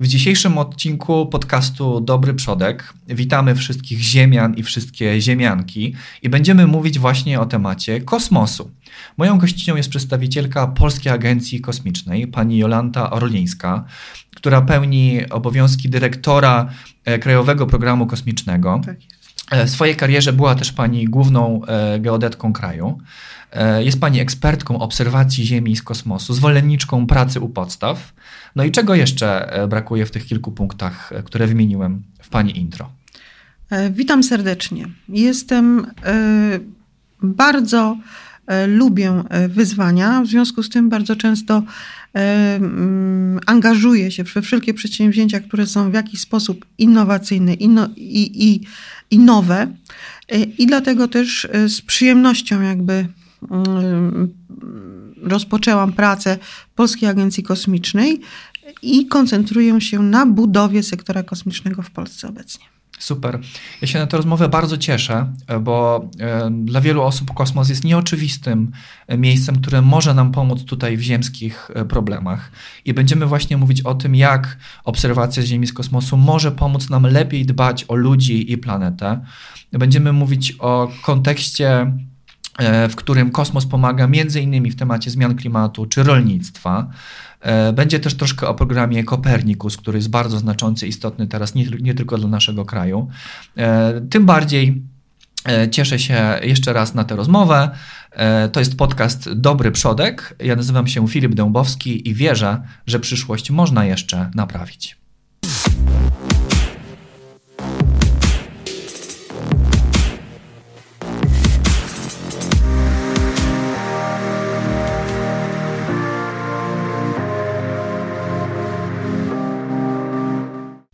W dzisiejszym odcinku podcastu Dobry Przodek witamy wszystkich ziemian i wszystkie ziemianki i będziemy mówić właśnie o temacie kosmosu. Moją gościnią jest przedstawicielka Polskiej Agencji Kosmicznej, pani Jolanta Orlińska, która pełni obowiązki dyrektora e, Krajowego Programu Kosmicznego. Tak w swojej karierze była też pani główną e, geodetką kraju. Jest pani ekspertką obserwacji Ziemi z kosmosu, zwolenniczką pracy u podstaw. No i czego jeszcze brakuje w tych kilku punktach, które wymieniłem w pani intro? Witam serdecznie. Jestem bardzo E, lubię e, wyzwania, w związku z tym bardzo często e, mm, angażuję się we wszelkie przedsięwzięcia, które są w jakiś sposób innowacyjne i, i, i nowe. I dlatego też z przyjemnością jakby mm, rozpoczęłam pracę Polskiej Agencji Kosmicznej i koncentruję się na budowie sektora kosmicznego w Polsce obecnie. Super. Ja się na tę rozmowę bardzo cieszę, bo dla wielu osób kosmos jest nieoczywistym e, miejscem, które może nam pomóc tutaj w ziemskich e, problemach. I będziemy właśnie mówić o tym, jak obserwacja Ziemi z kosmosu może pomóc nam lepiej dbać o ludzi i planetę. Będziemy mówić o kontekście e, w którym kosmos pomaga między innymi w temacie zmian klimatu czy rolnictwa. E, będzie też troszkę o programie Kopernikus, który jest bardzo znaczący, istotny teraz nie, nie tylko dla naszego kraju. E, tym bardziej e, Cieszę się jeszcze raz na tę rozmowę. To jest podcast Dobry Przodek. Ja nazywam się Filip Dębowski i wierzę, że przyszłość można jeszcze naprawić.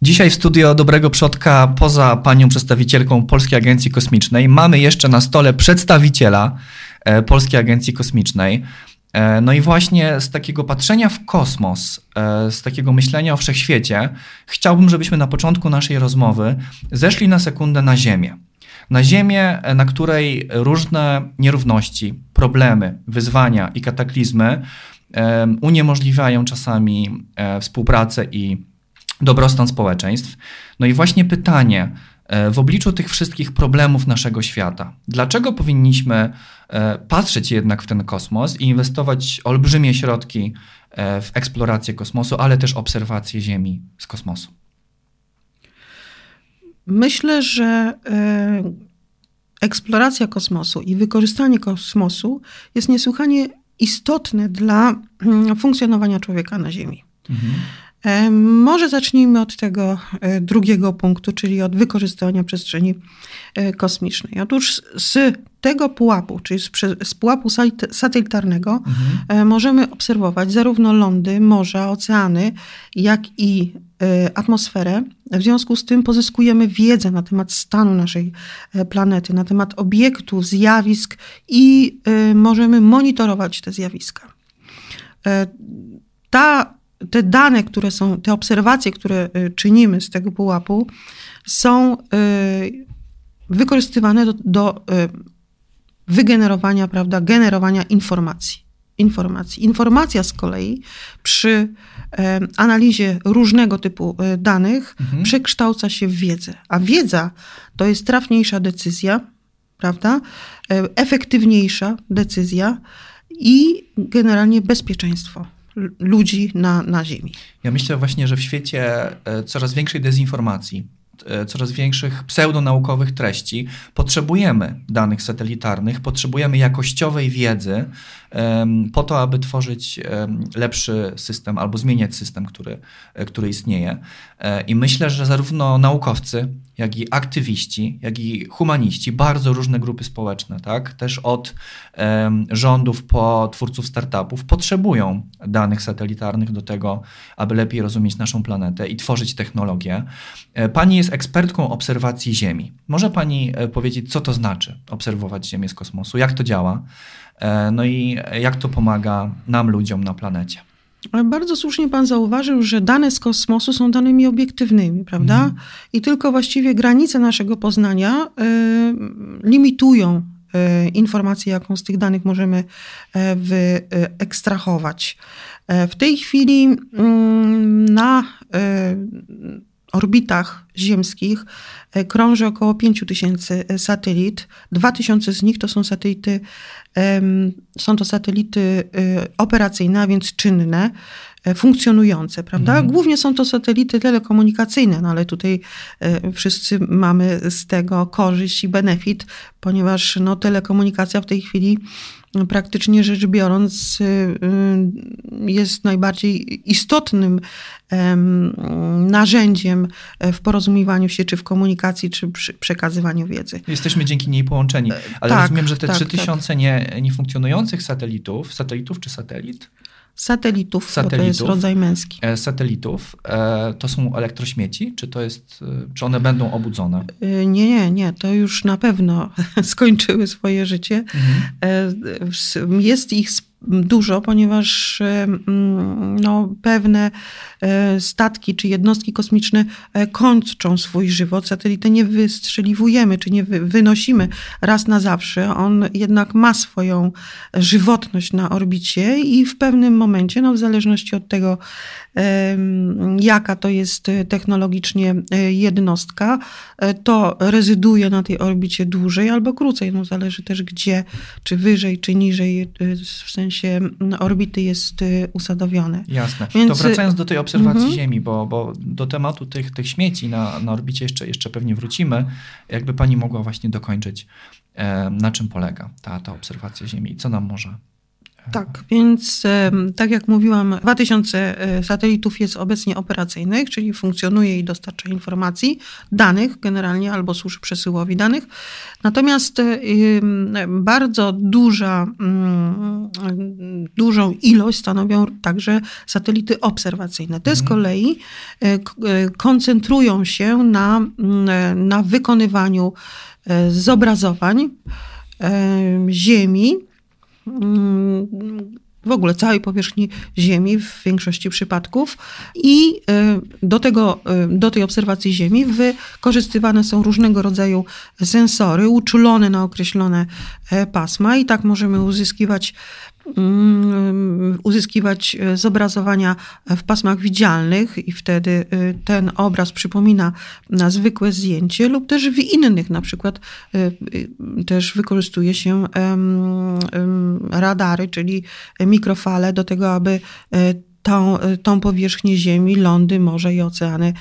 Dzisiaj w studio Dobrego Przodka, poza panią przedstawicielką Polskiej Agencji Kosmicznej, mamy jeszcze na stole przedstawiciela e, Polskiej Agencji Kosmicznej. E, no i właśnie z takiego patrzenia w kosmos, e, z takiego myślenia o wszechświecie, chciałbym, żebyśmy na początku naszej rozmowy zeszli na sekundę na Ziemię. Na Ziemię, na której różne nierówności, problemy, wyzwania i kataklizmy uniemożliwiają czasami współpracę i dobrostan społeczeństw. No i właśnie pytanie e, w obliczu tych wszystkich problemów naszego świata, dlaczego powinniśmy e, patrzeć jednak w ten kosmos i inwestować olbrzymie środki e, w eksplorację kosmosu, ale też obserwację Ziemi z kosmosu? Myślę, że eksploracja kosmosu i wykorzystanie kosmosu jest niesłychanie istotne dla mm, funkcjonowania człowieka na Ziemi. Mhm. E, może zacznijmy od tego e, drugiego punktu, czyli od wykorzystania przestrzeni e, kosmicznej. Otóż z tego pułapu, czyli z, pułapu satelitarnego, mhm. możemy obserwować zarówno lądy, morza, oceany, jak i atmosferę. W związku z tym pozyskujemy wiedzę na temat stanu naszej planety, na temat obiektów, zjawisk i możemy monitorować te zjawiska. Ta te dane, które są, te obserwacje, które y, czynimy z tego pułapu, są y, wykorzystywane do, do y, wygenerowania, prawda, generowania informacji. Informacji. Informacja z kolei przy analizie różnego typu danych mhm. przekształca się w wiedzę, a wiedza to jest trafniejsza decyzja, prawda, efektywniejsza decyzja i generalnie bezpieczeństwo ludzi na, na Ziemi. Ja myślę właśnie, że w świecie e, coraz większej dezinformacji, e, coraz większych pseudonaukowych treści, potrzebujemy danych satelitarnych, potrzebujemy jakościowej wiedzy po to, aby tworzyć lepszy system albo zmieniać system, który, e, który istnieje. I myślę, że zarówno naukowcy, jak i aktywiści, jak i humaniści, bardzo różne grupy społeczne, tak? też od um, rządów po twórców startupów, potrzebują danych satelitarnych do tego, aby lepiej rozumieć naszą planetę i tworzyć technologię. E, pani jest ekspertką obserwacji Ziemi. Może Pani e, powiedzieć, co to znaczy obserwować Ziemię z kosmosu, jak to działa, e, no i jak to pomaga nam, ludziom na planecie? Bardzo słusznie pan zauważył, że dane z kosmosu są danymi obiektywnymi, prawda? Mhm. I tylko właściwie granice naszego poznania y, limitują informację, jaką z tych danych możemy wyekstrahować. W tej chwili mm, na orbitach ziemskich e, krąży około 5000 e, satelit. 2000 z nich to są satelity, są to satelity e, operacyjne, a więc czynne, funkcjonujące, prawda? Mhm. Głównie są to satelity telekomunikacyjne, no ale tutaj wszyscy mamy z tego korzyść i benefit, ponieważ no, telekomunikacja w tej chwili praktycznie rzecz biorąc, y, y, jest najbardziej istotnym narzędziem w porozumiewaniu się, czy w komunikacji, czy przy przekazywaniu wiedzy. Jesteśmy dzięki niej połączeni. Ale tak, rozumiem, że te tak, 3000 tak. nie, niefunkcjonujących satelitów, satelitów czy satelit? Satelitów, satelitów, to jest rodzaj męski. E, satelitów, e, to są elektrośmieci, czy to jest, e, czy one będą obudzone? Nie, nie, nie, to już na pewno skończyły swoje życie. Mhm. Jest ich dużo, ponieważ mm, no, pewne e, statki czy jednostki kosmiczne e, kończą swój żywot. Satelitę nie wystrzeliwujemy, czy nie wynosimy raz na zawsze. On jednak ma swoją żywotność na orbicie i w pewnym momencie, no, w zależności od tego, jaka to jest technologicznie e, jednostka, to rezyduje na tej orbicie dłużej albo krócej. No, zależy też gdzie, czy wyżej, czy niżej, w sensie sensie orbity jest y, usadowione. Jasne. Więc... To wracając do tej obserwacji mhm. Ziemi, bo, bo do tematu tych, tych śmieci na, na orbicie jeszcze, jeszcze pewnie wrócimy. Jakby pani mogła właśnie dokończyć, e, na czym polega ta, ta obserwacja Ziemi i co nam może tak, więc tak jak mówiłam, 2000 e, satelitów jest obecnie operacyjnych, czyli funkcjonuje i dostarcza informacji, danych generalnie albo służy przesyłowi danych. Natomiast e, bardzo duża, mm, dużą ilość stanowią także satelity obserwacyjne. Te z mhm. kolei e, koncentrują się na, mm, na wykonywaniu zobrazowań Ziemi w ogóle całej powierzchni Ziemi w większości przypadków. I e, do, tego, e, do tej obserwacji Ziemi wykorzystywane są różnego rodzaju sensory uczulone na określone e, pasma, i tak możemy uzyskiwać uzyskiwać e, zobrazowania w pasmach widzialnych i wtedy e, ten obraz przypomina na zwykłe zdjęcie lub też w innych, na przykład e, też wykorzystuje się radary, czyli mikrofale do tego, aby tą, tą powierzchnię Ziemi, lądy, morza i oceany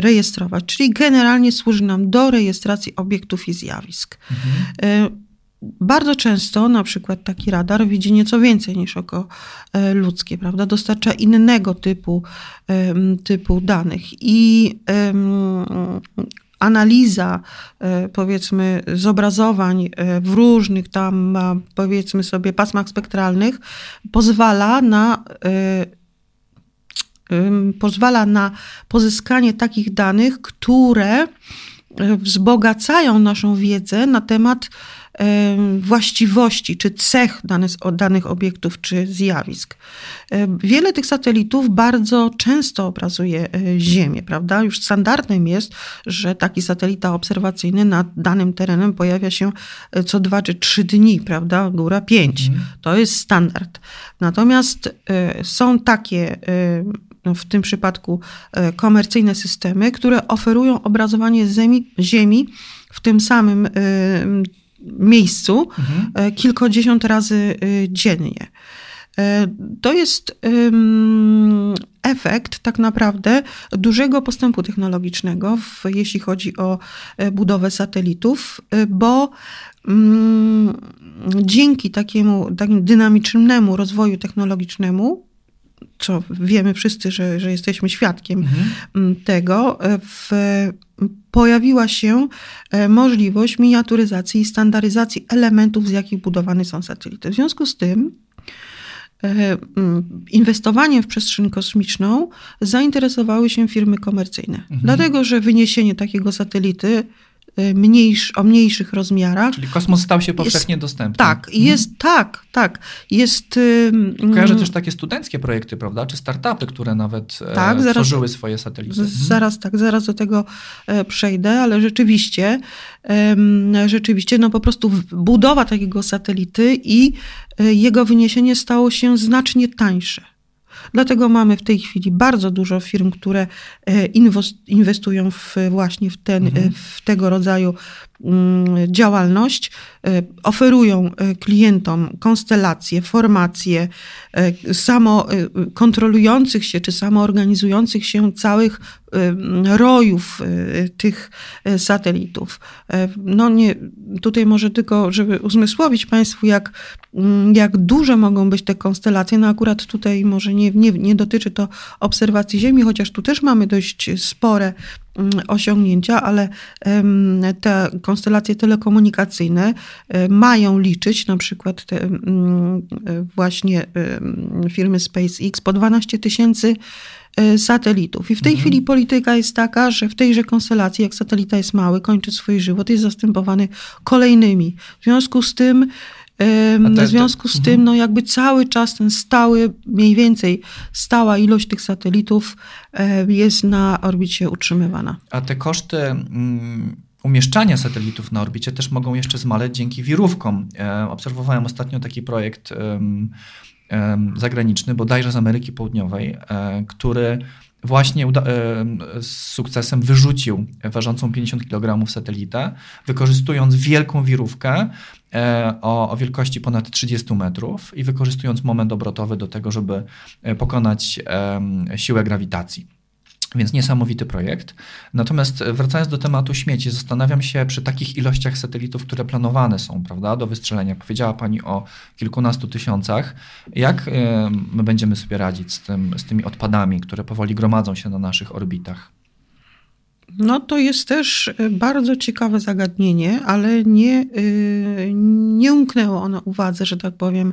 rejestrować. Czyli generalnie służy nam do rejestracji obiektów i zjawisk. Mhm. Bardzo często na przykład taki radar widzi nieco więcej niż oko e, ludzkie, prawda? Dostarcza innego typu, typu danych i analiza e, powiedzmy zobrazowań e, w różnych tam powiedzmy sobie pasmach spektralnych pozwala na pozwala na pozyskanie takich danych, które wzbogacają naszą wiedzę na temat właściwości czy cech danych, danych obiektów czy zjawisk. Wiele tych satelitów bardzo często obrazuje e, Ziemię, prawda? Już standardem jest, że taki satelita obserwacyjny nad danym terenem pojawia się e, co dwa czy trzy dni, prawda? Góra pięć. Mhm. To jest standard. Natomiast e, są takie no w tym przypadku komercyjne systemy, które oferują obrazowanie ziemi, ziemi w tym samym miejscu mhm. E, kilkadziesiąt razy e, dziennie. E, to jest efekt tak naprawdę dużego postępu technologicznego, w, jeśli chodzi o budowę satelitów, bo mm, dzięki takiemu, takiemu dynamicznemu rozwoju technologicznemu, co wiemy wszyscy, że, że jesteśmy świadkiem mhm. tego, w, pojawiła się e, możliwość miniaturyzacji i standaryzacji elementów, z jakich budowane są satelity. W związku z tym, e, inwestowaniem w przestrzeń kosmiczną zainteresowały się firmy komercyjne. Mhm. Dlatego, że wyniesienie takiego satelity mniejsz, o mniejszych rozmiarach. Czyli kosmos stał się powszechnie jest, dostępny. Tak, mhm. jest, tak, tak. Jest... Kojarzę mm, też takie studenckie projekty, prawda, czy startupy, które nawet tak, zaraz, tworzyły swoje satelity. Mhm. zaraz, tak, zaraz do tego przejdę, ale rzeczywiście, rzeczywiście, no po prostu budowa takiego satelity i jego wyniesienie stało się znacznie tańsze. Dlatego mamy w tej chwili bardzo dużo firm, które e, inwestują w, właśnie w, ten, mhm. w tego rodzaju mm, działalność, e, oferują e, klientom konstelacje, formacje samo kontrolujących się czy samoorganizujących się całych rojów tych satelitów. No nie, tutaj może tylko, żeby uzmysłowić Państwu, jak, mm, jak duże mogą być te konstelacje, no akurat tutaj może nie, nie, nie dotyczy to obserwacji Ziemi, chociaż tu też mamy dość spore mm, osiągnięcia, ale te konstelacje telekomunikacyjne mają liczyć, na przykład te mm, właśnie firmy SpaceX po 12 tysięcy satelitów. I w tej mhm. chwili polityka jest taka, że w tejże konstelacji, jak satelita jest mały, kończy swój żywot, jest zastępowany kolejnymi. W związku z tym w związku z tym, mhm. no jakby cały czas ten stały, mniej więcej stała ilość tych satelitów jest na orbicie utrzymywana. A te koszty mm, umieszczania satelitów na orbicie też mogą jeszcze zmaleć dzięki wirówkom. E, obserwowałem ostatnio taki projekt zagraniczny, bodajże z Ameryki Południowej, e, który właśnie z sukcesem wyrzucił ważącą 50 kg satelitę, wykorzystując wielką wirówkę e, o, o, wielkości ponad 30 metrów i wykorzystując moment obrotowy do tego, żeby e, pokonać siłę grawitacji. Więc niesamowity projekt. Natomiast wracając do tematu śmieci, zastanawiam się przy takich ilościach satelitów, które planowane są, prawda, do wystrzelenia. Powiedziała Pani o kilkunastu tysiącach. Jak e, my będziemy sobie radzić z, tym, z tymi odpadami, które powoli gromadzą się na naszych orbitach? No to jest też e, bardzo ciekawe zagadnienie, ale nie, e, nie umknęło ono uwadze, że tak powiem,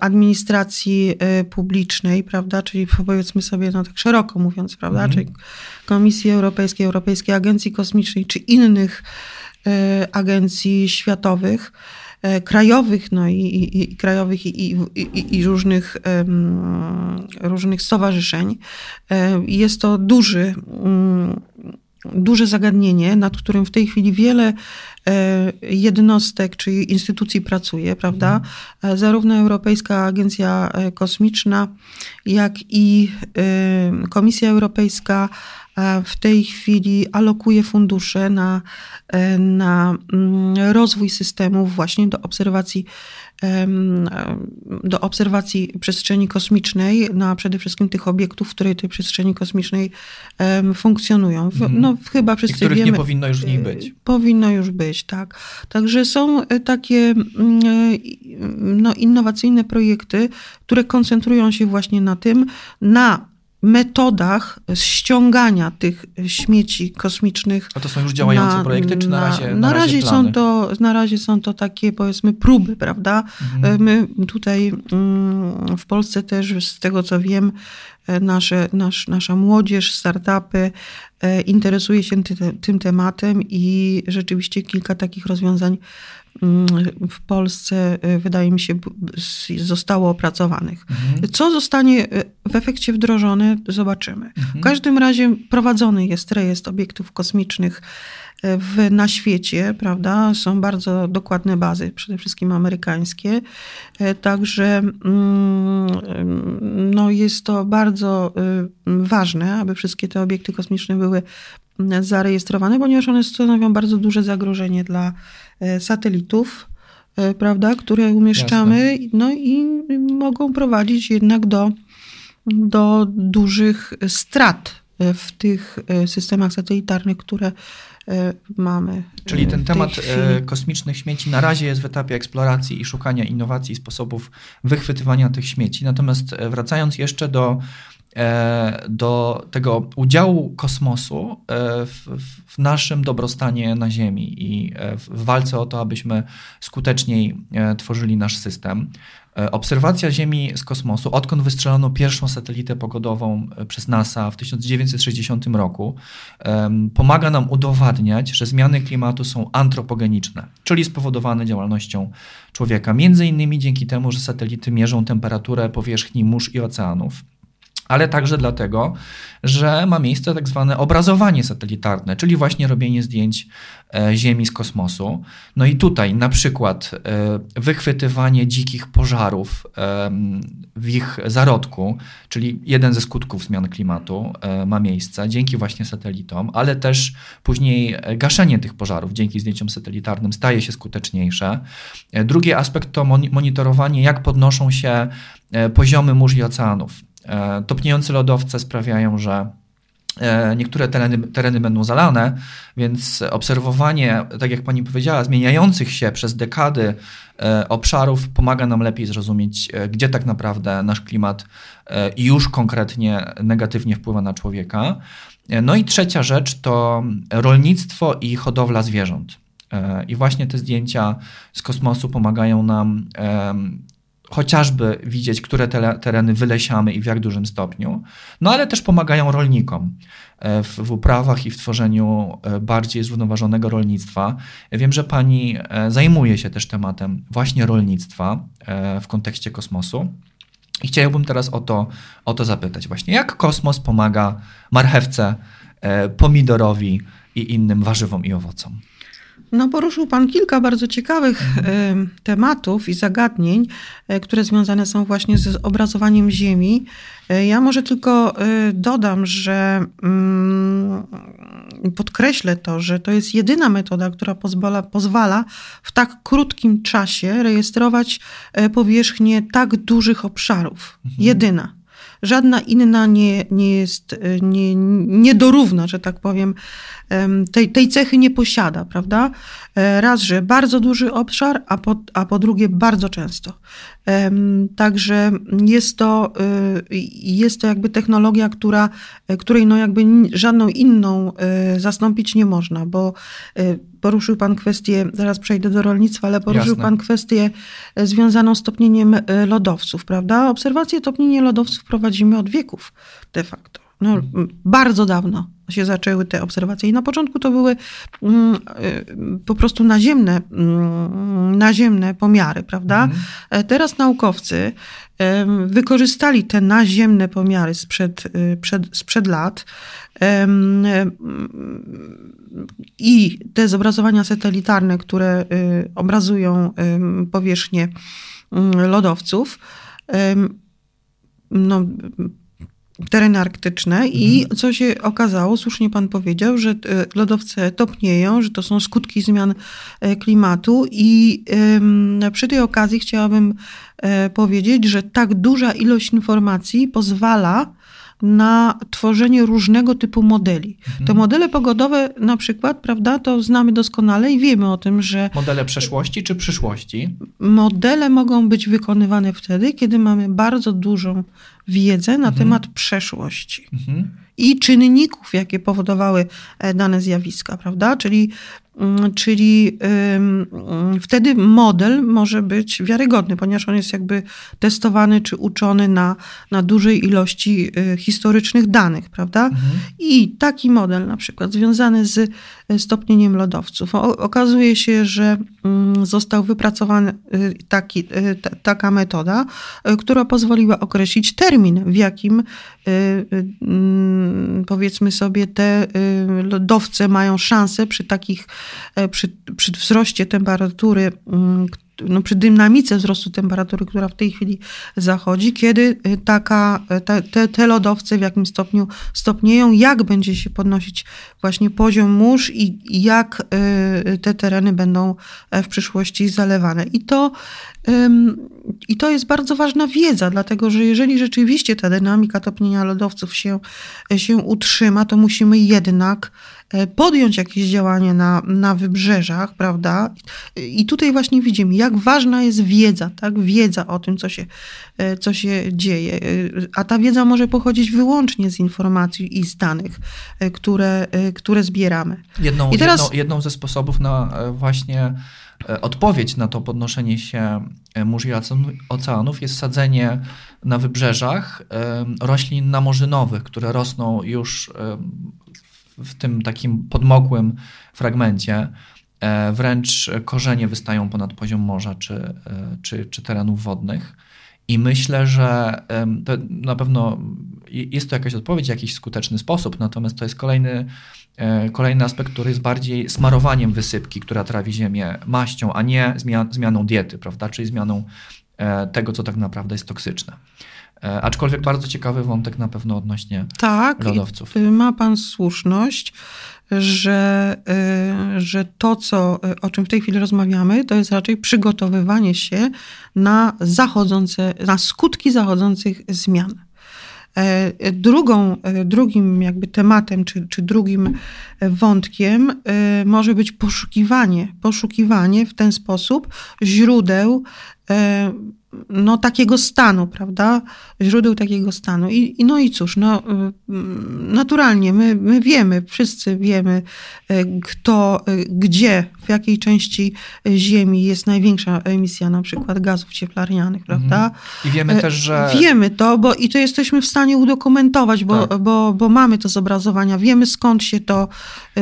administracji e, publicznej, prawda, czyli powiedzmy sobie, no tak szeroko mówiąc, prawda, mhm. czyli Komisji Europejskiej, Europejskiej Agencji Kosmicznej, czy innych e, agencji światowych, krajowych, no i, i, i krajowych i, i, i różnych, różnych stowarzyszeń. Jest to duży, mm, duże zagadnienie, nad którym w tej chwili wiele E, jednostek czy instytucji pracuje, prawda? Mhm. E, zarówno Europejska Agencja e, Kosmiczna, jak i Komisja Europejska w tej chwili alokuje fundusze na, na mm, rozwój systemów właśnie do obserwacji do obserwacji przestrzeni kosmicznej, no przede wszystkim tych obiektów, które tej przestrzeni kosmicznej funkcjonują. Mhm. No, chyba wszyscy I których wiemy. nie powinno już w niej być. Powinno już być, tak. Także są e, takie mm, e, no, innowacyjne projekty, które koncentrują się właśnie na tym, na metodach ściągania tych śmieci kosmicznych. A to są już działające na, projekty, czy na, razie? Na, na razie, razie są to, na razie są to takie, powiedzmy, próby, prawda? Mhm. My tutaj mm, w Polsce też, z tego co wiem, e, nasze, nasz, nasza młodzież, startupy e, interesuje się ty, tym tematem i rzeczywiście kilka takich rozwiązań w Polsce, y, wydaje mi się, zostało opracowanych. Mhm. Co zostanie y, w efekcie wdrożone, zobaczymy. Mhm. W każdym razie prowadzony jest rejestr obiektów kosmicznych y, w, na świecie, prawda? Są bardzo dokładne bazy, przede wszystkim amerykańskie. Także mm, no, jest to bardzo ważne, aby wszystkie te obiekty kosmiczne były zarejestrowane, ponieważ one stanowią bardzo duże zagrożenie dla satelitów, e, prawda, które umieszczamy, Jasne. no i mogą prowadzić jednak do, do dużych strat e, w tych systemach satelitarnych, które mamy. Czyli ten temat chwili. kosmicznych śmieci na razie jest w etapie eksploracji i szukania innowacji sposobów wychwytywania tych śmieci. Natomiast wracając jeszcze do e, do tego udziału kosmosu w, w naszym dobrostanie na Ziemi i w walce o to, abyśmy skuteczniej tworzyli nasz system. E, obserwacja Ziemi z kosmosu, odkąd wystrzelono pierwszą satelitę pogodową e, przez NASA w 1960 roku, pomaga nam udowadniać, że zmiany klimatu są antropogeniczne, czyli spowodowane działalnością człowieka. Między innymi dzięki temu, że satelity mierzą temperaturę powierzchni mórz i oceanów ale także dlatego, że ma miejsce tak zwane obrazowanie satelitarne, czyli właśnie robienie zdjęć e, Ziemi z kosmosu. No i tutaj na przykład e, wychwytywanie dzikich pożarów w ich zarodku, czyli jeden ze skutków zmian klimatu e, ma miejsce dzięki właśnie satelitom, ale też później gaszenie tych pożarów dzięki zdjęciom satelitarnym staje się skuteczniejsze. Drugi aspekt to monitorowanie, jak podnoszą się poziomy mórz i oceanów. E, topniejące lodowce sprawiają, że e, niektóre tereny, tereny będą zalane, więc obserwowanie, tak jak pani powiedziała, zmieniających się przez dekady e, obszarów pomaga nam lepiej zrozumieć, gdzie tak naprawdę nasz klimat już konkretnie negatywnie wpływa na człowieka. No i trzecia rzecz to rolnictwo i hodowla zwierząt. I właśnie te zdjęcia z kosmosu pomagają nam chociażby widzieć, które te tereny wylesiamy i w jak dużym stopniu, no ale też pomagają rolnikom e, w, w uprawach i w tworzeniu e, bardziej zrównoważonego rolnictwa. Wiem, że pani e, zajmuje się też tematem właśnie rolnictwa w kontekście kosmosu. I chciałbym teraz o to, o to zapytać właśnie, jak kosmos pomaga marchewce, pomidorowi i innym warzywom i owocom? No, poruszył Pan kilka bardzo ciekawych mhm. tematów i zagadnień, e, które związane są właśnie z obrazowaniem Ziemi. E, ja może tylko e, dodam, że mm, podkreślę to, że to jest jedyna metoda, która pozwala, pozwala w tak krótkim czasie rejestrować powierzchnię tak dużych obszarów. Mhm. Jedyna żadna inna nie, nie jest, nie, nie dorówna, że tak powiem, tej, tej cechy nie posiada, prawda? E, raz, że bardzo duży obszar, a po, a po drugie bardzo często. Także jest to, y, jest to jakby technologia, która, e, której no jakby żadną inną e, zastąpić nie można, bo poruszył Pan kwestię, zaraz przejdę do rolnictwa, ale poruszył Jasne. Pan kwestię związaną z topnieniem lodowców, prawda? Obserwacje topnienia lodowców prowadzimy od wieków de facto. No, bardzo dawno się zaczęły te obserwacje. I na początku to były mm, y, po prostu naziemne, mm, naziemne pomiary, prawda? Mhm. E, teraz naukowcy wykorzystali te naziemne pomiary sprzed, y, przed, sprzed lat i te zobrazowania satelitarne, które y, obrazują powierzchnię mm, lodowców, no, tereny arktyczne i mhm. co się okazało, słusznie pan powiedział, że e, lodowce topnieją, że to są skutki zmian e, klimatu i przy tej okazji chciałabym e, powiedzieć, że tak duża ilość informacji pozwala na tworzenie różnego typu modeli. Mhm. Te modele pogodowe na przykład, prawda, to znamy doskonale i wiemy o tym, że... Modele przeszłości czy przyszłości? Modele mogą być wykonywane wtedy, kiedy mamy bardzo dużą wiedzę na mhm. temat przeszłości. Mhm. I czynników, jakie powodowały e, dane zjawiska, prawda? Czyli czyli wtedy model może być wiarygodny, ponieważ on jest jakby testowany czy uczony na, na dużej ilości y, historycznych danych, prawda? Mhm. I taki model, na przykład związany z stopnieniem lodowców, okazuje się, że mm, został wypracowany y, taki, taka metoda, która pozwoliła określić termin, w jakim mm, powiedzmy sobie te lodowce mają szansę przy takich przy, przy wzroście temperatury, mm, no, przy dynamice wzrostu temperatury, która w tej chwili zachodzi, kiedy e, taka, e, te, te lodowce w jakim stopniu stopnieją, jak będzie się podnosić właśnie poziom mórz i, jak te tereny będą w przyszłości zalewane. I to, I to jest bardzo ważna wiedza, dlatego że jeżeli rzeczywiście ta dynamika topnienia lodowców się, się utrzyma, to musimy jednak e, podjąć jakieś działanie na, na wybrzeżach, prawda? I tutaj właśnie widzimy, jak ważna jest wiedza, tak? Wiedza o tym, co się, e, co się dzieje. A ta wiedza może pochodzić wyłącznie z informacji i z danych, które, które zbieramy. Jedną, I teraz... jedną, jedną ze sposobów na właśnie odpowiedź na to podnoszenie się mórz i oceanów jest sadzenie na wybrzeżach roślin namorzynowych, które rosną już w tym takim podmokłym fragmencie. E, wręcz korzenie wystają ponad poziom morza czy, e, czy, czy terenów wodnych. I myślę, że na pewno jest to jakaś odpowiedź, jakiś skuteczny sposób, natomiast to jest kolejny, e, kolejny aspekt, który jest bardziej smarowaniem wysypki, która trawi ziemię maścią, a nie zmianą diety, prawda? czyli zmianą tego, co tak naprawdę jest toksyczne. E, aczkolwiek bardzo ciekawy wątek na pewno odnośnie tak, lodowców. Ma pan słuszność, że, y, że to, co, o czym w tej chwili rozmawiamy, to jest raczej przygotowywanie się na zachodzące, na skutki zachodzących zmian. E, drugą, e, drugim jakby tematem, czy, czy drugim wątkiem może być poszukiwanie, poszukiwanie w ten sposób źródeł no, takiego stanu, prawda? Źródeł takiego stanu. I, i no i cóż, no, y, naturalnie my, my wiemy, wszyscy wiemy, y, kto, y, gdzie, w jakiej części Ziemi jest największa emisja na przykład gazów cieplarnianych, prawda? Mhm. I wiemy też, że... Wiemy to, bo i to jesteśmy w stanie udokumentować, bo, tak. bo, bo mamy to zobrazowania, wiemy skąd się to,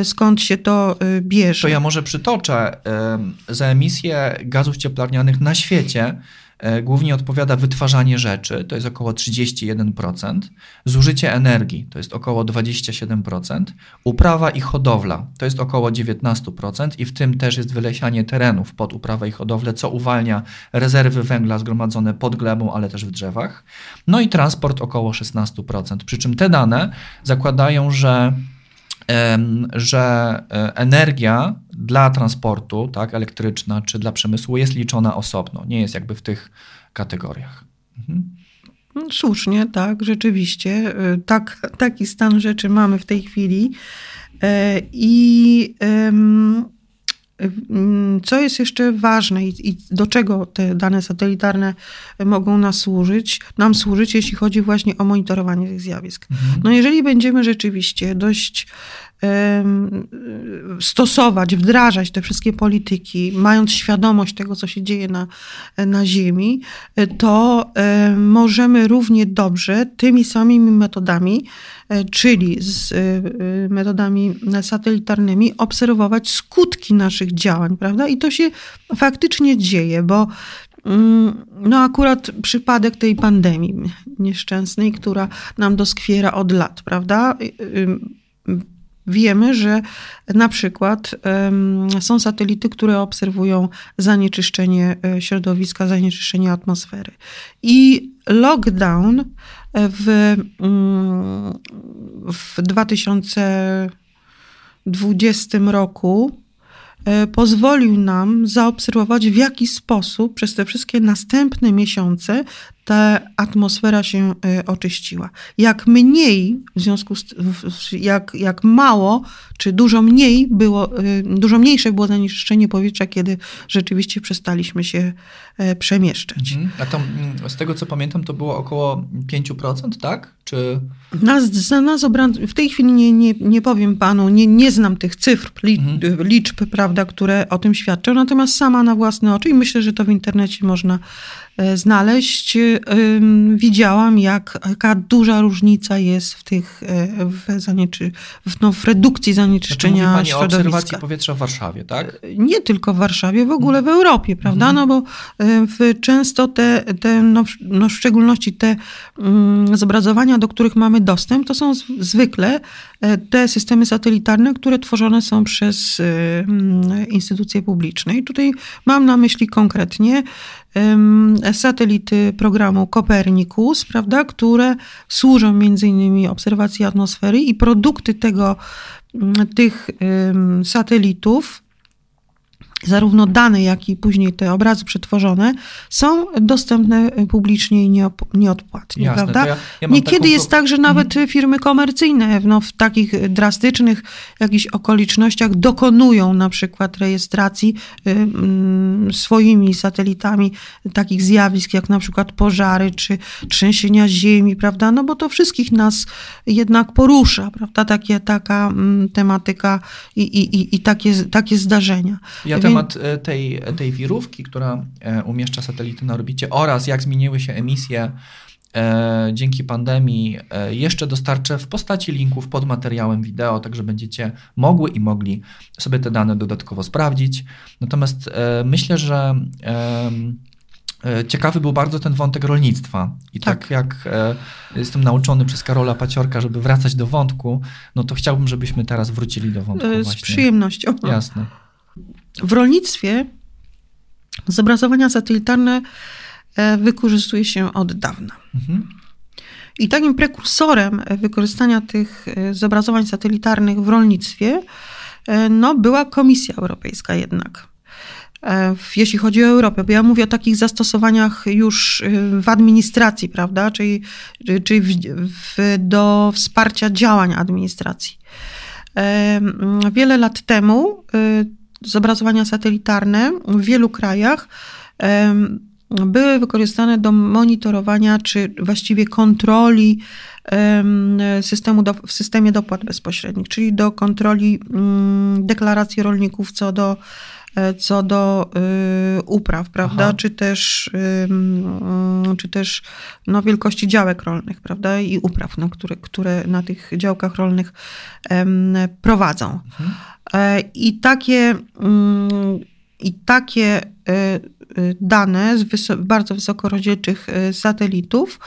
skąd się to bierze. To ja może przytoczę. Za emisję gazów cieplarnianych na świecie E, głównie odpowiada wytwarzanie rzeczy, to jest około 31%, zużycie energii, to jest około 27%, uprawa i hodowla, to jest około 19% i w tym też jest wylesianie terenów pod uprawę i hodowlę, co uwalnia rezerwy węgla zgromadzone pod glebą, ale też w drzewach. No i transport około 16%, przy czym te dane zakładają, że że e, energia dla transportu, tak, elektryczna czy dla przemysłu jest liczona osobno, nie jest jakby w tych kategoriach. Mhm. Słusznie, tak, rzeczywiście. E, tak, taki stan rzeczy mamy w tej chwili. E, I co jest jeszcze ważne i, do czego te dane satelitarne mogą nas służyć, nam służyć, jeśli chodzi właśnie o monitorowanie tych zjawisk? Mhm. No jeżeli będziemy rzeczywiście dość stosować, wdrażać te wszystkie polityki, mając świadomość tego, co się dzieje na, na Ziemi, to możemy równie dobrze tymi samymi metodami, e, czyli z e, metodami satelitarnymi, obserwować skutki naszych działań, prawda? I to się faktycznie dzieje, bo mm, no akurat przypadek tej pandemii nieszczęsnej, która nam doskwiera od lat, prawda? Wiemy, że na przykład są satelity, które obserwują zanieczyszczenie e, środowiska, zanieczyszczenie atmosfery. I lockdown w, mm, w 2020 roku E, pozwolił nam zaobserwować, w jaki sposób przez te wszystkie następne miesiące ta atmosfera się e, oczyściła. Jak mniej, w związku z jak, jak mało, czy dużo mniej było, e, dużo mniejsze było zanieczyszczenie powietrza, kiedy rzeczywiście przestaliśmy się przemieszczać. Mhm. A to mm, z tego co pamiętam, to było około 5%, tak? Czy... Nas, za nas w tej chwili nie, nie, nie powiem panu, nie, nie znam tych cyfr, mhm. liczb, prawda, które o tym świadczą, natomiast sama na własne oczy i myślę, że to w internecie można E, znaleźć, widziałam, jak, jaka duża różnica jest w tych, e, w, zanieczy, w, no, w redukcji zanieczyszczenia znaczy, mówi pani o obserwacji powietrza w Warszawie, tak? E, nie tylko w Warszawie, w ogóle w Europie, prawda? Mhm. No bo w, często te, te no, no, w szczególności te mm, zobrazowania, do których mamy dostęp, to są zwykle te systemy satelitarne, które tworzone są przez mm, instytucje publiczne. I tutaj mam na myśli konkretnie satelity programu Copernicus, prawda, które służą między innymi obserwacji atmosfery i produkty tego, tych satelitów zarówno dane, jak i później te obrazy przetworzone są dostępne publicznie i nieodpłatnie, Jasne, prawda? Ja, ja Niekiedy taką... jest tak, że nawet mhm. firmy komercyjne no, w takich drastycznych jakichś okolicznościach dokonują na przykład rejestracji y, y, swoimi satelitami takich zjawisk, jak na przykład pożary czy trzęsienia ziemi, prawda? No bo to wszystkich nas jednak porusza, prawda? Takie, taka y, tematyka i, i, i takie, takie zdarzenia. Ja temat e, tej, tej wirówki, która e, umieszcza satelity na orbicie oraz jak zmieniły się emisje e, dzięki pandemii, jeszcze dostarczę w postaci linków pod materiałem wideo, także będziecie mogły i mogli sobie te dane dodatkowo sprawdzić. Natomiast myślę, że Ciekawy był bardzo ten wątek rolnictwa. I tak, tak jak jestem nauczony przez Karola Paciorka, żeby wracać do wątku, no to chciałbym, żebyśmy teraz wrócili do wątku. Z właśnie. przyjemnością. Jasne. W rolnictwie zobrazowania satelitarne e, wykorzystuje się od dawna. Mhm. I takim prekursorem wykorzystania tych e, zobrazowań satelitarnych w rolnictwie e, no, była Komisja Europejska jednak. Jeśli chodzi o Europę, bo ja mówię o takich zastosowaniach już w administracji, prawda, czyli, czyli w, w, do wsparcia działań administracji. Wiele lat temu zobrazowania satelitarne w wielu krajach były wykorzystane do monitorowania, czy właściwie kontroli systemu do, w systemie dopłat bezpośrednich, czyli do kontroli mm, deklaracji rolników co do, co do y, upraw, prawda, Aha. czy też, czy też no, wielkości działek rolnych, prawda, i upraw, no, które, które na tych działkach rolnych prowadzą. Mhm. E, I takie, mm, i takie e, e, dane z bardzo wysoko rozdzielczych satelitów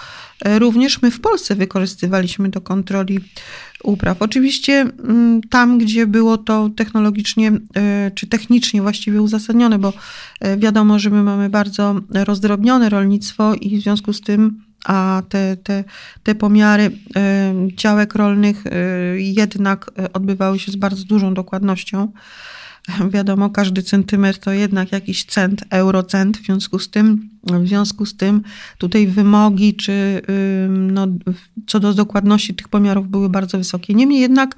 również my w Polsce wykorzystywaliśmy do kontroli upraw. Oczywiście mm, tam, gdzie było to technologicznie czy technicznie właściwie uzasadnione, bo wiadomo, że my mamy bardzo rozdrobnione rolnictwo i w związku z tym a te, te, te pomiary działek rolnych jednak odbywały się z bardzo dużą dokładnością. Wiadomo, każdy centymetr to jednak jakiś cent, eurocent, w związku z tym, w związku z tym tutaj wymogi czy no, co do dokładności tych pomiarów były bardzo wysokie. Niemniej jednak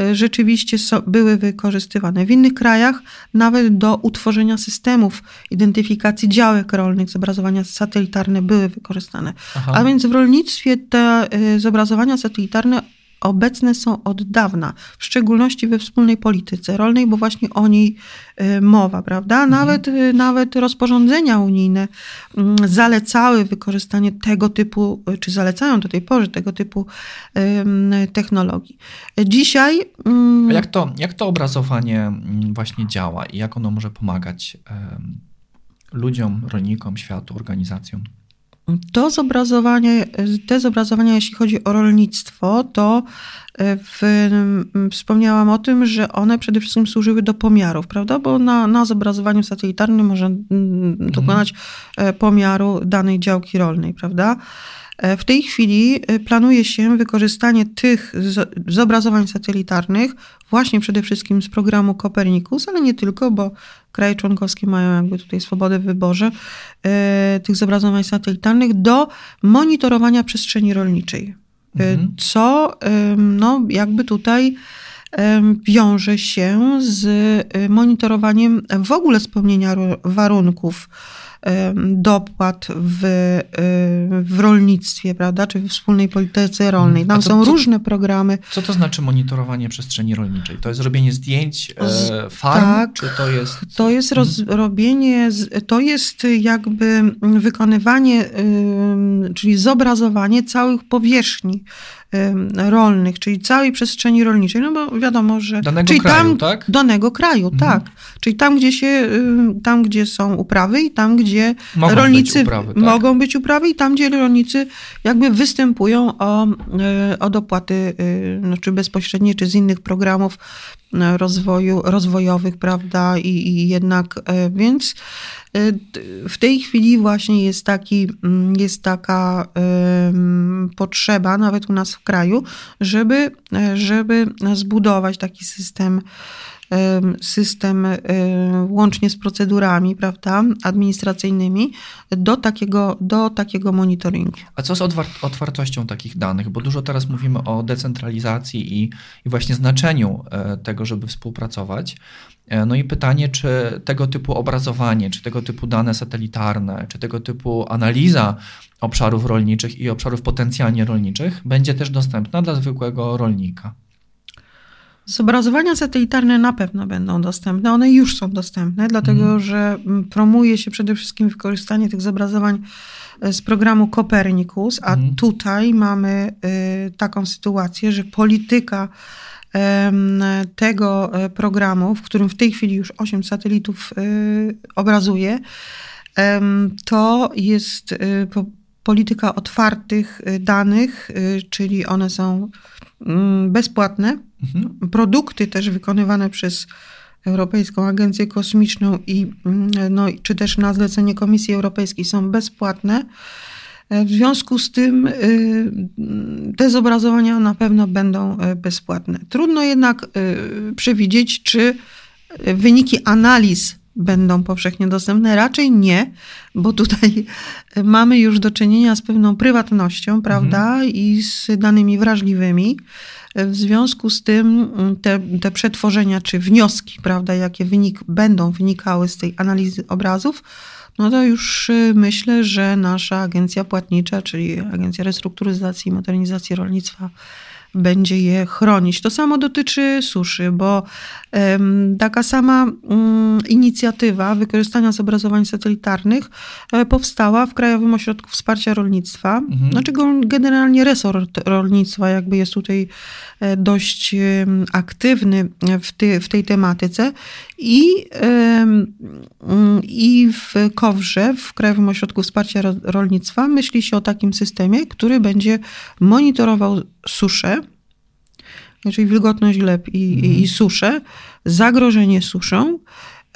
y, rzeczywiście były wykorzystywane. W innych krajach nawet do utworzenia systemów identyfikacji działek rolnych zobrazowania satelitarne były wykorzystane. Aha. A więc w rolnictwie te y, zobrazowania satelitarne obecne są od dawna, w szczególności we wspólnej polityce rolnej, bo właśnie o niej y, mowa, prawda? Mhm. Nawet, mhm. nawet rozporządzenia unijne mm, zalecały wykorzystanie tego typu, y, czy zalecają do tej pory tego typu technologii. Dzisiaj. Mm, A jak to, jak to obrazowanie mm, właśnie działa i jak ono może pomagać ludziom, rolnikom, światu, organizacjom? To zobrazowanie, te zobrazowania, jeśli chodzi o rolnictwo, to e, w, wspomniałam o tym, że one przede wszystkim służyły do pomiarów, prawda? Bo na, na zobrazowaniu satelitarnym można mhm. dokonać e, pomiaru danej działki rolnej, prawda? E, w tej chwili planuje się wykorzystanie tych zobrazowań satelitarnych właśnie przede wszystkim z programu Copernicus, ale nie tylko, bo kraje członkowskie mają jakby tutaj swobodę w wyborze e, tych zobrazowań satelitarnych do monitorowania przestrzeni rolniczej. E, mhm. Co no, jakby tutaj wiąże się z monitorowaniem w ogóle spełnienia warunków dopłat w, w rolnictwie, prawda, czy w wspólnej polityce rolnej. Mm. Tam są co, różne programy. Co to znaczy monitorowanie przestrzeni rolniczej? To jest robienie zdjęć e, farm, tak, czy to jest... To jest roz, robienie, to jest jakby wykonywanie, czyli zobrazowanie całych powierzchni rolnych, czyli całej przestrzeni rolniczej, no bo wiadomo, że... Danego czyli kraju, tam, tak? Danego kraju, mhm. tak. Czyli tam gdzie, się, tam, gdzie są uprawy i tam, gdzie mogą rolnicy być uprawy, tak. mogą być uprawy i tam, gdzie rolnicy jakby występują o, e, o dopłaty, no, czy bezpośrednie, czy z innych programów rozwoju, rozwojowych, prawda, i, i jednak, e, więc w tej chwili właśnie jest, taki, mm, jest taka potrzeba, nawet u nas w kraju, żeby, żeby zbudować taki system system łącznie z procedurami, prawda, administracyjnymi do takiego, do takiego monitoringu. A co z otwartością takich danych? Bo dużo teraz mówimy o decentralizacji i, i właśnie znaczeniu e, tego, żeby współpracować. E, no i pytanie, czy tego typu obrazowanie, czy tego typu dane satelitarne, czy tego typu analiza obszarów rolniczych i obszarów potencjalnie rolniczych będzie też dostępna dla zwykłego rolnika. Zobrazowania satelitarne na pewno będą dostępne. One już są dostępne, dlatego mm. że promuje się przede wszystkim wykorzystanie tych zobrazowań e, z programu Copernicus, a mm. tutaj mamy y, taką sytuację, że polityka y, tego e, programu, w którym w tej chwili już 8 satelitów y, obrazuje, to jest polityka otwartych danych, czyli one są mm, bezpłatne Mhm. Produkty też wykonywane przez Europejską Agencję Kosmiczną i, mm, no, czy też na zlecenie Komisji Europejskiej są bezpłatne. E, w związku z tym y, te zobrazowania na pewno będą e, bezpłatne. Trudno jednak y, przewidzieć, czy wyniki analiz będą powszechnie dostępne. Raczej nie, bo tutaj mamy już do czynienia z pewną prywatnością, prawda, mhm. i z danymi wrażliwymi. W związku z tym mm, te, te przetworzenia czy wnioski, prawda, jakie wynik, będą wynikały z tej analizy obrazów, no to już y, myślę, że nasza agencja płatnicza, czyli Agencja Restrukturyzacji i Modernizacji Rolnictwa, będzie je chronić. To samo dotyczy suszy, bo taka sama mm, inicjatywa wykorzystania zobrazowań satelitarnych e, powstała w Krajowym Ośrodku Wsparcia Rolnictwa. Mhm. Znaczy generalnie resort rolnictwa jakby jest tutaj e, dość aktywny w, ty, w tej tematyce i, mm, i w Kowrze, w Krajowym Ośrodku Wsparcia Rolnictwa myśli się o takim systemie, który będzie monitorował suszę, czyli wilgotność gleb i, mhm. i suszę, zagrożenie suszą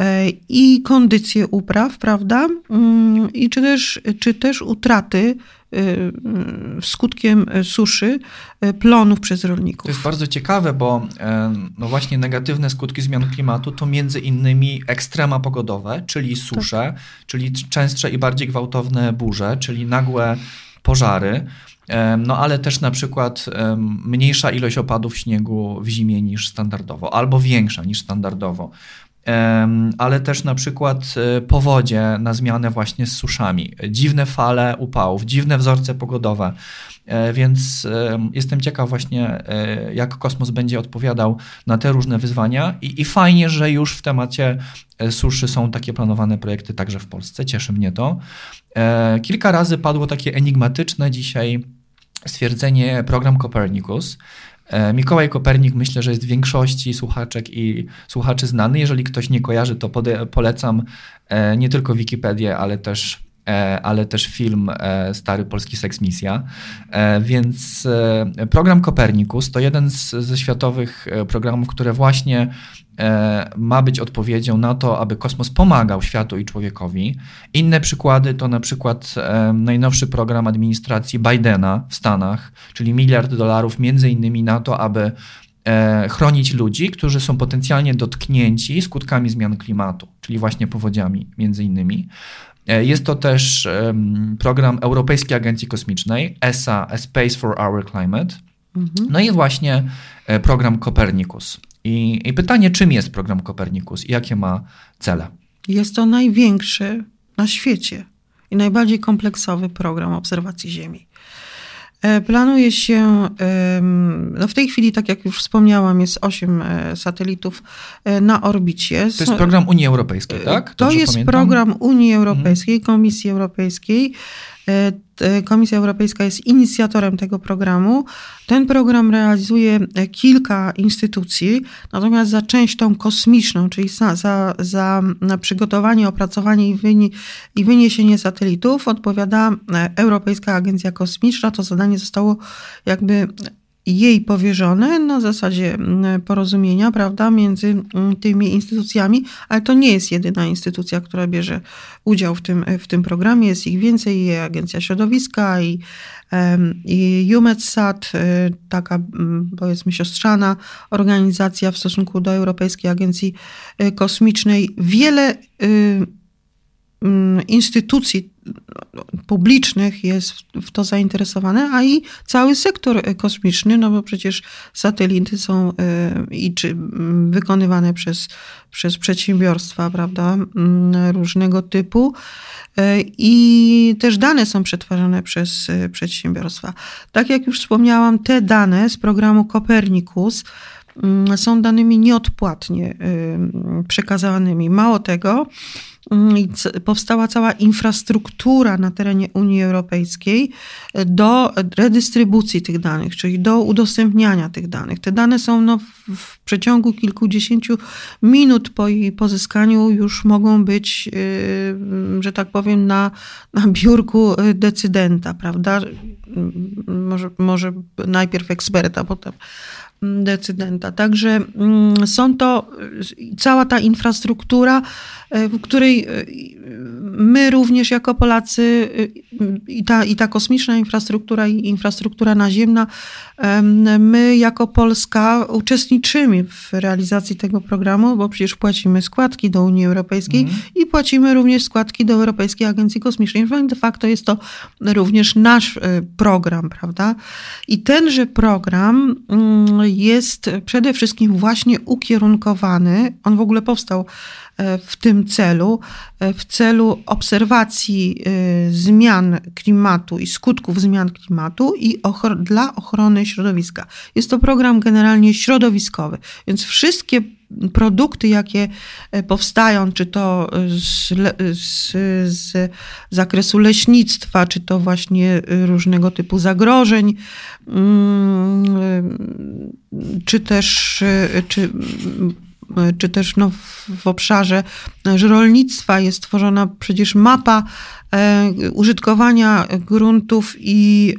e, i kondycję upraw, prawda? Mm, I czy też, czy też utraty skutkiem suszy e, plonów przez rolników. To jest bardzo ciekawe, bo no właśnie negatywne skutki zmian klimatu to między innymi ekstrema pogodowe, czyli susze, tak. czyli częstsze i bardziej gwałtowne burze, czyli nagłe pożary. No ale też na przykład mniejsza ilość opadów śniegu w zimie niż standardowo, albo większa niż standardowo. Ale też na przykład e, powodzie na zmianę właśnie z suszami, dziwne fale upałów, dziwne wzorce pogodowe. E, więc jestem ciekaw właśnie, e, jak kosmos będzie odpowiadał na te różne wyzwania i, i fajnie, że już w temacie suszy są takie planowane projekty także w Polsce. Cieszy mnie to. Kilka razy padło takie enigmatyczne dzisiaj stwierdzenie program Copernicus. E, Mikołaj Kopernik myślę, że jest większości słuchaczek i słuchaczy znany. Jeżeli ktoś nie kojarzy, to polecam e, nie tylko Wikipedię, ale też ale też film e, Stary Polski Seks Misja. E, więc program Kopernikus to jeden z, ze światowych programów, które właśnie ma być odpowiedzią na to, aby kosmos pomagał światu i człowiekowi. Inne przykłady to na przykład najnowszy program administracji Bidena w Stanach, czyli miliard dolarów między innymi na to, aby chronić ludzi, którzy są potencjalnie dotknięci skutkami zmian klimatu, czyli właśnie powodziami między innymi. E, jest to też program Europejskiej Agencji Kosmicznej, ESA, A Space for Our Climate. Mhm. No i właśnie e, program Copernicus. I, I pytanie, czym jest program Copernicus i jakie ma cele? Jest to największy na świecie i najbardziej kompleksowy program obserwacji Ziemi. E, planuje się, no w tej chwili, tak jak już wspomniałam, jest 8 e, satelitów e, na orbicie. To jest program Unii Europejskiej, tak? Dobrze to jest pamiętam? program Unii Europejskiej, mhm. Komisji Europejskiej. E, Komisja Europejska jest inicjatorem tego programu. Ten program realizuje e, kilka instytucji, natomiast za część tą kosmiczną, czyli za, za, za przygotowanie, opracowanie i, wyni, i wyniesienie satelitów odpowiada e, Europejska Agencja Kosmiczna. To zadanie zostało jakby jej powierzone na zasadzie mm, porozumienia, prawda, między mm, tymi instytucjami, ale to nie jest jedyna instytucja, która bierze udział w tym, w tym programie. Jest ich więcej, i Agencja Środowiska i, i UMETSAT, y, taka mm, powiedzmy siostrzana organizacja w stosunku do Europejskiej Agencji y, Kosmicznej. Wiele y, instytucji publicznych jest w to zainteresowane, a i cały sektor kosmiczny, no bo przecież satelity są e, i czy wykonywane przez, przez przedsiębiorstwa, prawda, różnego typu e, i też dane są przetwarzane przez e, przedsiębiorstwa. Tak jak już wspomniałam, te dane z programu Copernicus są danymi nieodpłatnie przekazanymi. Mało tego, powstała cała infrastruktura na terenie Unii Europejskiej do redystrybucji tych danych, czyli do udostępniania tych danych. Te dane są no, w przeciągu kilkudziesięciu minut po jej pozyskaniu już mogą być, y, że tak powiem, na, na biurku decydenta, prawda? Może, może najpierw eksperta, potem decydenta. Także mm, są to cała ta infrastruktura, e, w której e, my również jako Polacy i ta, i ta kosmiczna infrastruktura i infrastruktura naziemna, my jako Polska uczestniczymy w realizacji tego programu, bo przecież płacimy składki do Unii Europejskiej mm. i płacimy również składki do Europejskiej Agencji Kosmicznej. De facto jest to również nasz program, prawda? I tenże program mm, jest przede wszystkim właśnie ukierunkowany, on w ogóle powstał e, w tym celu, e, w celu obserwacji e, zmian klimatu i skutków zmian klimatu i dla ochrony środowiska. Jest to program generalnie środowiskowy, więc wszystkie produkty, jakie powstają, czy to z, z, z, zakresu leśnictwa, czy to właśnie różnego typu zagrożeń, mm, czy też, czy, czy też no w obszarze rolnictwa jest tworzona przecież mapa e, użytkowania gruntów i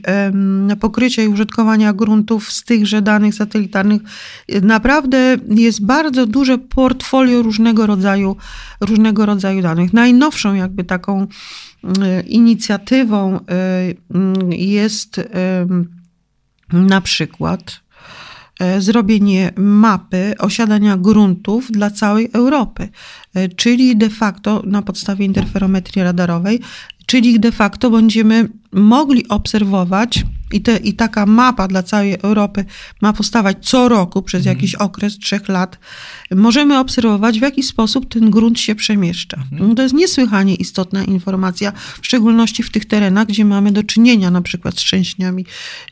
pokrycia i użytkowania gruntów z tychże danych satelitarnych. Naprawdę jest bardzo duże portfolio różnego rodzaju, różnego rodzaju danych. Najnowszą jakby taką inicjatywą e, jest na przykład E, zrobienie mapy osiadania gruntów dla całej Europy, e, czyli de facto na podstawie interferometrii radarowej, czyli de facto będziemy mogli obserwować i, te, I taka mapa dla całej Europy ma powstawać co roku przez mhm. jakiś okres trzech lat. Możemy obserwować, w jaki sposób ten grunt się przemieszcza. Mhm. To jest niesłychanie istotna informacja, w szczególności w tych terenach, gdzie mamy do czynienia na przykład z trzęsieniami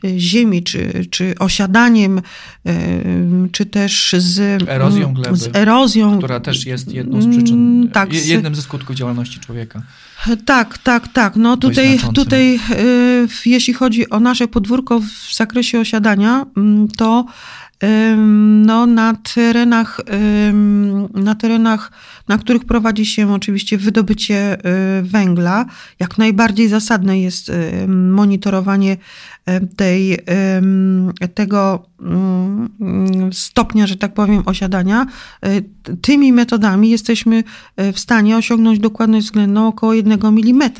y, ziemi, czy, czy osiadaniem, y, czy też z erozją gleby, z erozją, która też jest jedną z przyczyn, mm, tak, jednym ze skutków działalności człowieka. Tak, tak, tak. No tutaj, tutaj y, jeśli chodzi o nasze podwórko w zakresie osiadania, mm, to no, na terenach, na terenach, na których prowadzi się oczywiście wydobycie y, węgla, jak najbardziej zasadne jest monitorowanie tej, tego mm, stopnia, że tak powiem, osiadania, e, tymi metodami jesteśmy e, w stanie osiągnąć dokładność względną około 1 mm.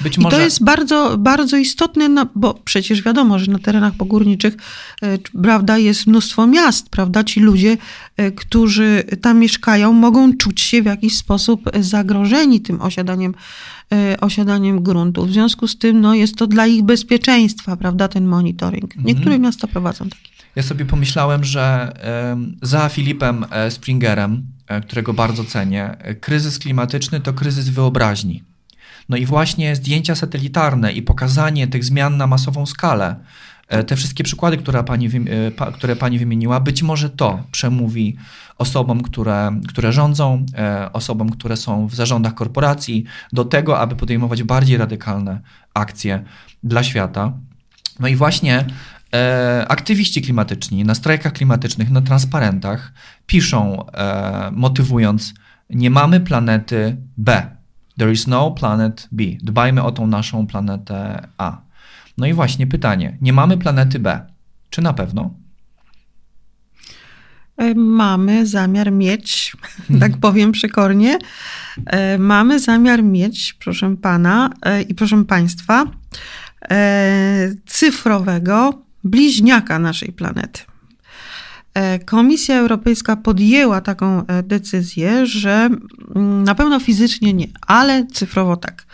Być może... I to jest bardzo, bardzo istotne, no, bo przecież wiadomo, że na terenach pogórniczych e, prawda, jest mnóstwo miast, prawda? Ci ludzie, którzy tam mieszkają, mogą czuć się w jakiś sposób zagrożeni tym osiadaniem osiadaniem gruntu. W związku z tym no, jest to dla ich bezpieczeństwa, prawda, ten monitoring. Mhm. Niektóre miasta prowadzą taki. Ja sobie pomyślałem, że za Filipem e, Springerem, którego bardzo cenię, kryzys klimatyczny to kryzys wyobraźni. No i właśnie zdjęcia satelitarne i pokazanie tych zmian na masową skalę, te wszystkie przykłady, które pani, które pani wymieniła, być może to przemówi osobom, które, które rządzą, e, osobom, które są w zarządach korporacji, do tego, aby podejmować bardziej radykalne akcje dla świata. No i właśnie e, aktywiści klimatyczni na strajkach klimatycznych, na transparentach piszą, e, motywując, nie mamy planety B. There is no planet B. Dbajmy o tą naszą planetę A. No i właśnie pytanie, nie mamy planety B. Czy na pewno? E, mamy zamiar mieć, tak powiem przekornie, e, mamy zamiar mieć, proszę pana e, i proszę państwa, cyfrowego bliźniaka naszej planety. Komisja Europejska podjęła taką decyzję, że na pewno fizycznie nie, ale cyfrowo tak,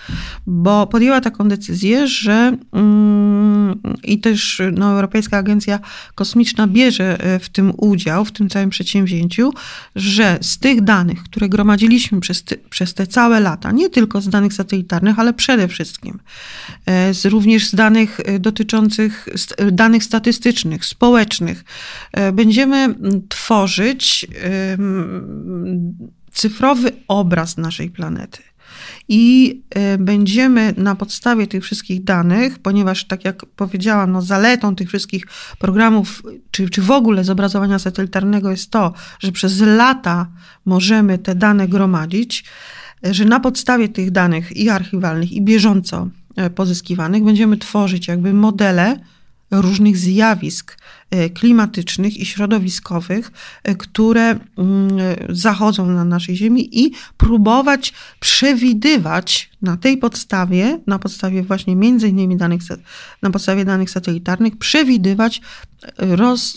bo podjęła taką decyzję, że mm, i też no, Europejska Agencja Kosmiczna bierze e, w tym udział, w tym całym przedsięwzięciu, że z tych danych, które gromadziliśmy przez te, przez te całe lata, nie tylko z danych satelitarnych, ale przede wszystkim z, również z danych dotyczących danych statystycznych, społecznych, będziemy tworzyć cyfrowy obraz naszej planety. I y, będziemy na podstawie tych wszystkich danych, ponieważ, tak jak powiedziałam, no zaletą tych wszystkich programów, czy, czy w ogóle zobrazowania satelitarnego jest to, że przez lata możemy te dane gromadzić, że na podstawie tych danych i archiwalnych, i bieżąco e, pozyskiwanych będziemy tworzyć jakby modele różnych zjawisk e, klimatycznych i środowiskowych, e, które mm, zachodzą na naszej Ziemi i próbować przewidywać na tej podstawie, na podstawie właśnie między innymi danych, na podstawie danych satelitarnych, przewidywać roz,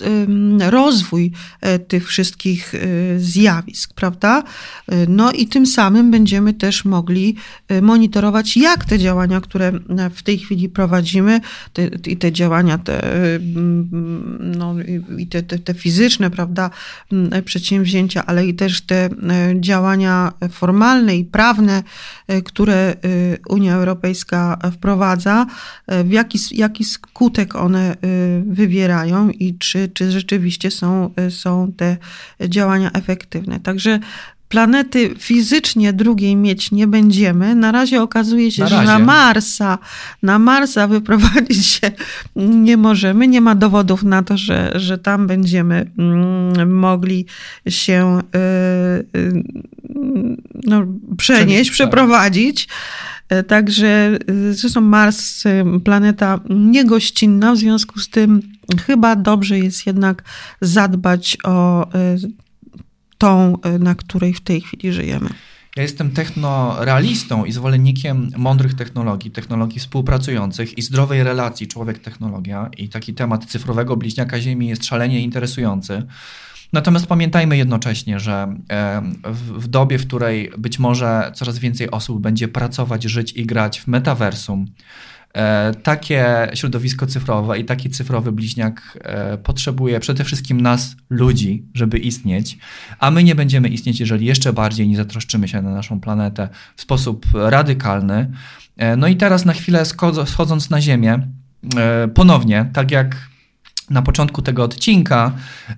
rozwój tych wszystkich zjawisk, prawda? No i tym samym będziemy też mogli monitorować, jak te działania, które w tej chwili prowadzimy, te, te działania te, no, i te, te, te fizyczne, prawda, przedsięwzięcia, ale i też te e, działania formalne i prawne, e, które e, Unia Europejska wprowadza, w jaki, jaki skutek one wywierają i czy, czy rzeczywiście są, są te działania efektywne. Także planety fizycznie drugiej mieć nie będziemy. Na razie okazuje się, na że na Marsa, na Marsa wyprowadzić się nie możemy. Nie ma dowodów na to, że, że tam będziemy mm, mogli się y, y, no, przenieść, tak. przeprowadzić. E, także y, zresztą Mars, planeta niegościnna, w związku z tym chyba dobrze jest jednak zadbać o tą, y, na której w tej chwili żyjemy. Ja jestem technorealistą i zwolennikiem mądrych technologii, technologii współpracujących i zdrowej relacji człowiek-technologia. I taki temat cyfrowego bliźniaka Ziemi jest szalenie interesujący. Natomiast pamiętajmy jednocześnie, że w dobie, w której być może coraz więcej osób będzie pracować, żyć i grać w metaversum, E, takie środowisko cyfrowe i taki cyfrowy bliźniak e, potrzebuje przede wszystkim nas, ludzi, żeby istnieć, a my nie będziemy istnieć, jeżeli jeszcze bardziej nie zatroszczymy się na naszą planetę w sposób radykalny. E, no i teraz na chwilę schodząc na Ziemię, ponownie, tak jak na początku tego odcinka,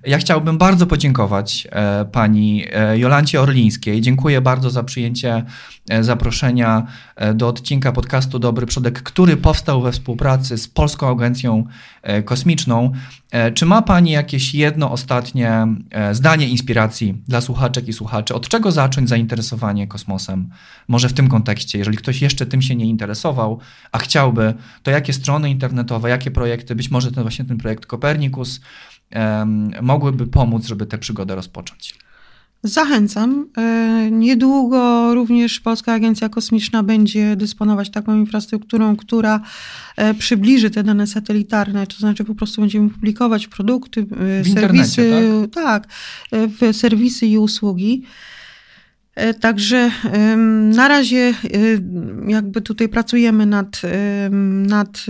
ja chciałbym bardzo podziękować e, pani e, Jolancie Orlińskiej. Dziękuję bardzo za przyjęcie e, zaproszenia do odcinka podcastu Dobry Przodek, który powstał we współpracy z Polską Agencją Kosmiczną. Czy ma pani jakieś jedno ostatnie zdanie inspiracji dla słuchaczek i słuchaczy? Od czego zacząć zainteresowanie kosmosem? Może w tym kontekście, jeżeli ktoś jeszcze tym się nie interesował, a chciałby, to jakie strony internetowe, jakie projekty, być może ten właśnie ten projekt Kopernikus mogłyby pomóc, żeby tę przygodę rozpocząć. Zachęcam. E, niedługo również Polska Agencja Kosmiczna będzie dysponować taką infrastrukturą, która e, przybliży te dane satelitarne, to znaczy po prostu będziemy publikować produkty, e, w serwisy, tak? tak, w serwisy i usługi. E, także na razie jakby tutaj pracujemy nad, nad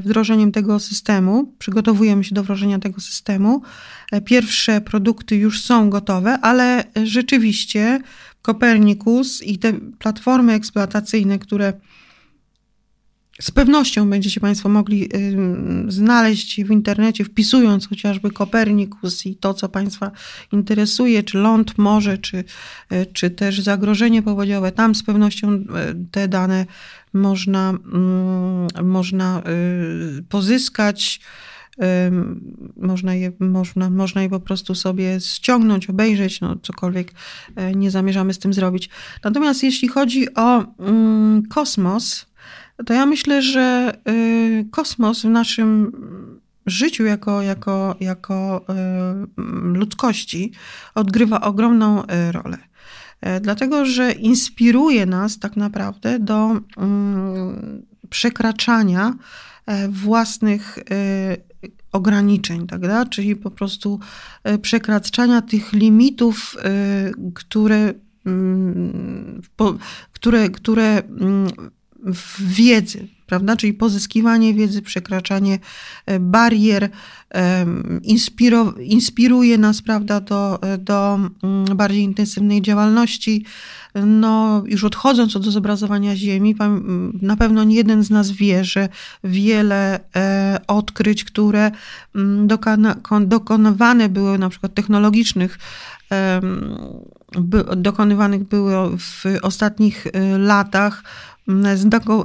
wdrożeniem tego systemu, przygotowujemy się do wdrożenia tego systemu. E, pierwsze produkty już są gotowe, ale rzeczywiście Kopernikus i te platformy eksploatacyjne, które z pewnością będziecie Państwo mogli znaleźć w internecie, wpisując chociażby Kopernikus i to, co Państwa interesuje, czy ląd, morze, czy, y, czy też zagrożenie powodziowe. Tam z pewnością y, te dane można, mm, można y, pozyskać. Można je, można, można je po prostu sobie ściągnąć, obejrzeć, no cokolwiek nie zamierzamy z tym zrobić. Natomiast jeśli chodzi o mm, kosmos, to ja myślę, że y, kosmos w naszym życiu jako, jako, jako ludzkości odgrywa ogromną rolę. Dlatego, że inspiruje nas tak naprawdę do mm, przekraczania własnych ograniczeń, tak? czyli po prostu przekraczania tych limitów, które, mm, które, które mm, w wiedzy, prawda? Czyli pozyskiwanie wiedzy, przekraczanie e, barier, inspiro, inspiruje nas, prawda, do, do mm, bardziej intensywnej działalności. No, już odchodząc od zobrazowania Ziemi, na pewno nie jeden z nas wie, że wiele e, odkryć, które mm, dokonywane były na przykład technologicznych, dokonywanych były w ostatnich e, latach,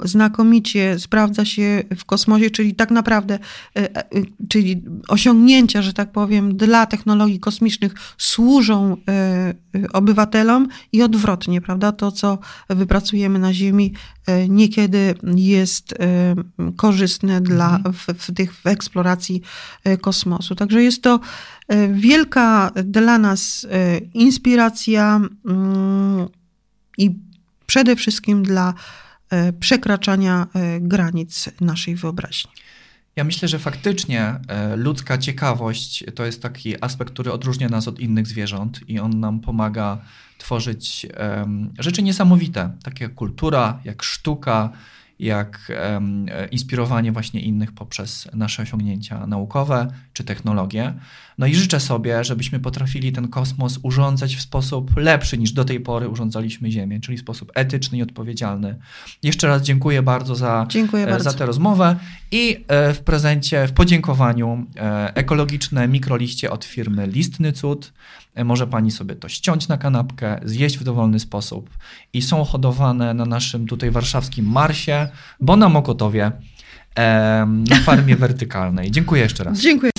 znakomicie sprawdza się w kosmosie, czyli tak naprawdę, e, e, czyli osiągnięcia, że tak powiem, dla technologii kosmicznych służą e, obywatelom i odwrotnie, prawda? To, co wypracujemy na Ziemi, niekiedy jest korzystne dla, mhm. w, w, tych, w eksploracji kosmosu. Także jest to wielka dla nas inspiracja mm, i przede wszystkim dla przekraczania e, granic naszej wyobraźni. Ja myślę, że faktycznie e, ludzka ciekawość to jest taki aspekt, który odróżnia nas od innych zwierząt i on nam pomaga tworzyć rzeczy niesamowite, takie jak kultura, jak sztuka, jak inspirowanie właśnie innych poprzez nasze osiągnięcia naukowe czy technologie. No i życzę sobie, żebyśmy potrafili ten kosmos urządzać w sposób lepszy niż do tej pory urządzaliśmy Ziemię, czyli w sposób etyczny i odpowiedzialny. Jeszcze raz dziękuję bardzo za, dziękuję e, bardzo. za tę rozmowę i e, w prezencie, w podziękowaniu e, ekologiczne mikroliście od firmy Listny Cud. Może pani sobie to ściąć na kanapkę, zjeść w dowolny sposób i są hodowane na naszym tutaj warszawskim Marsie, bo na Mokotowie na farmie wertykalnej. Dziękuję jeszcze raz. Dziękuję.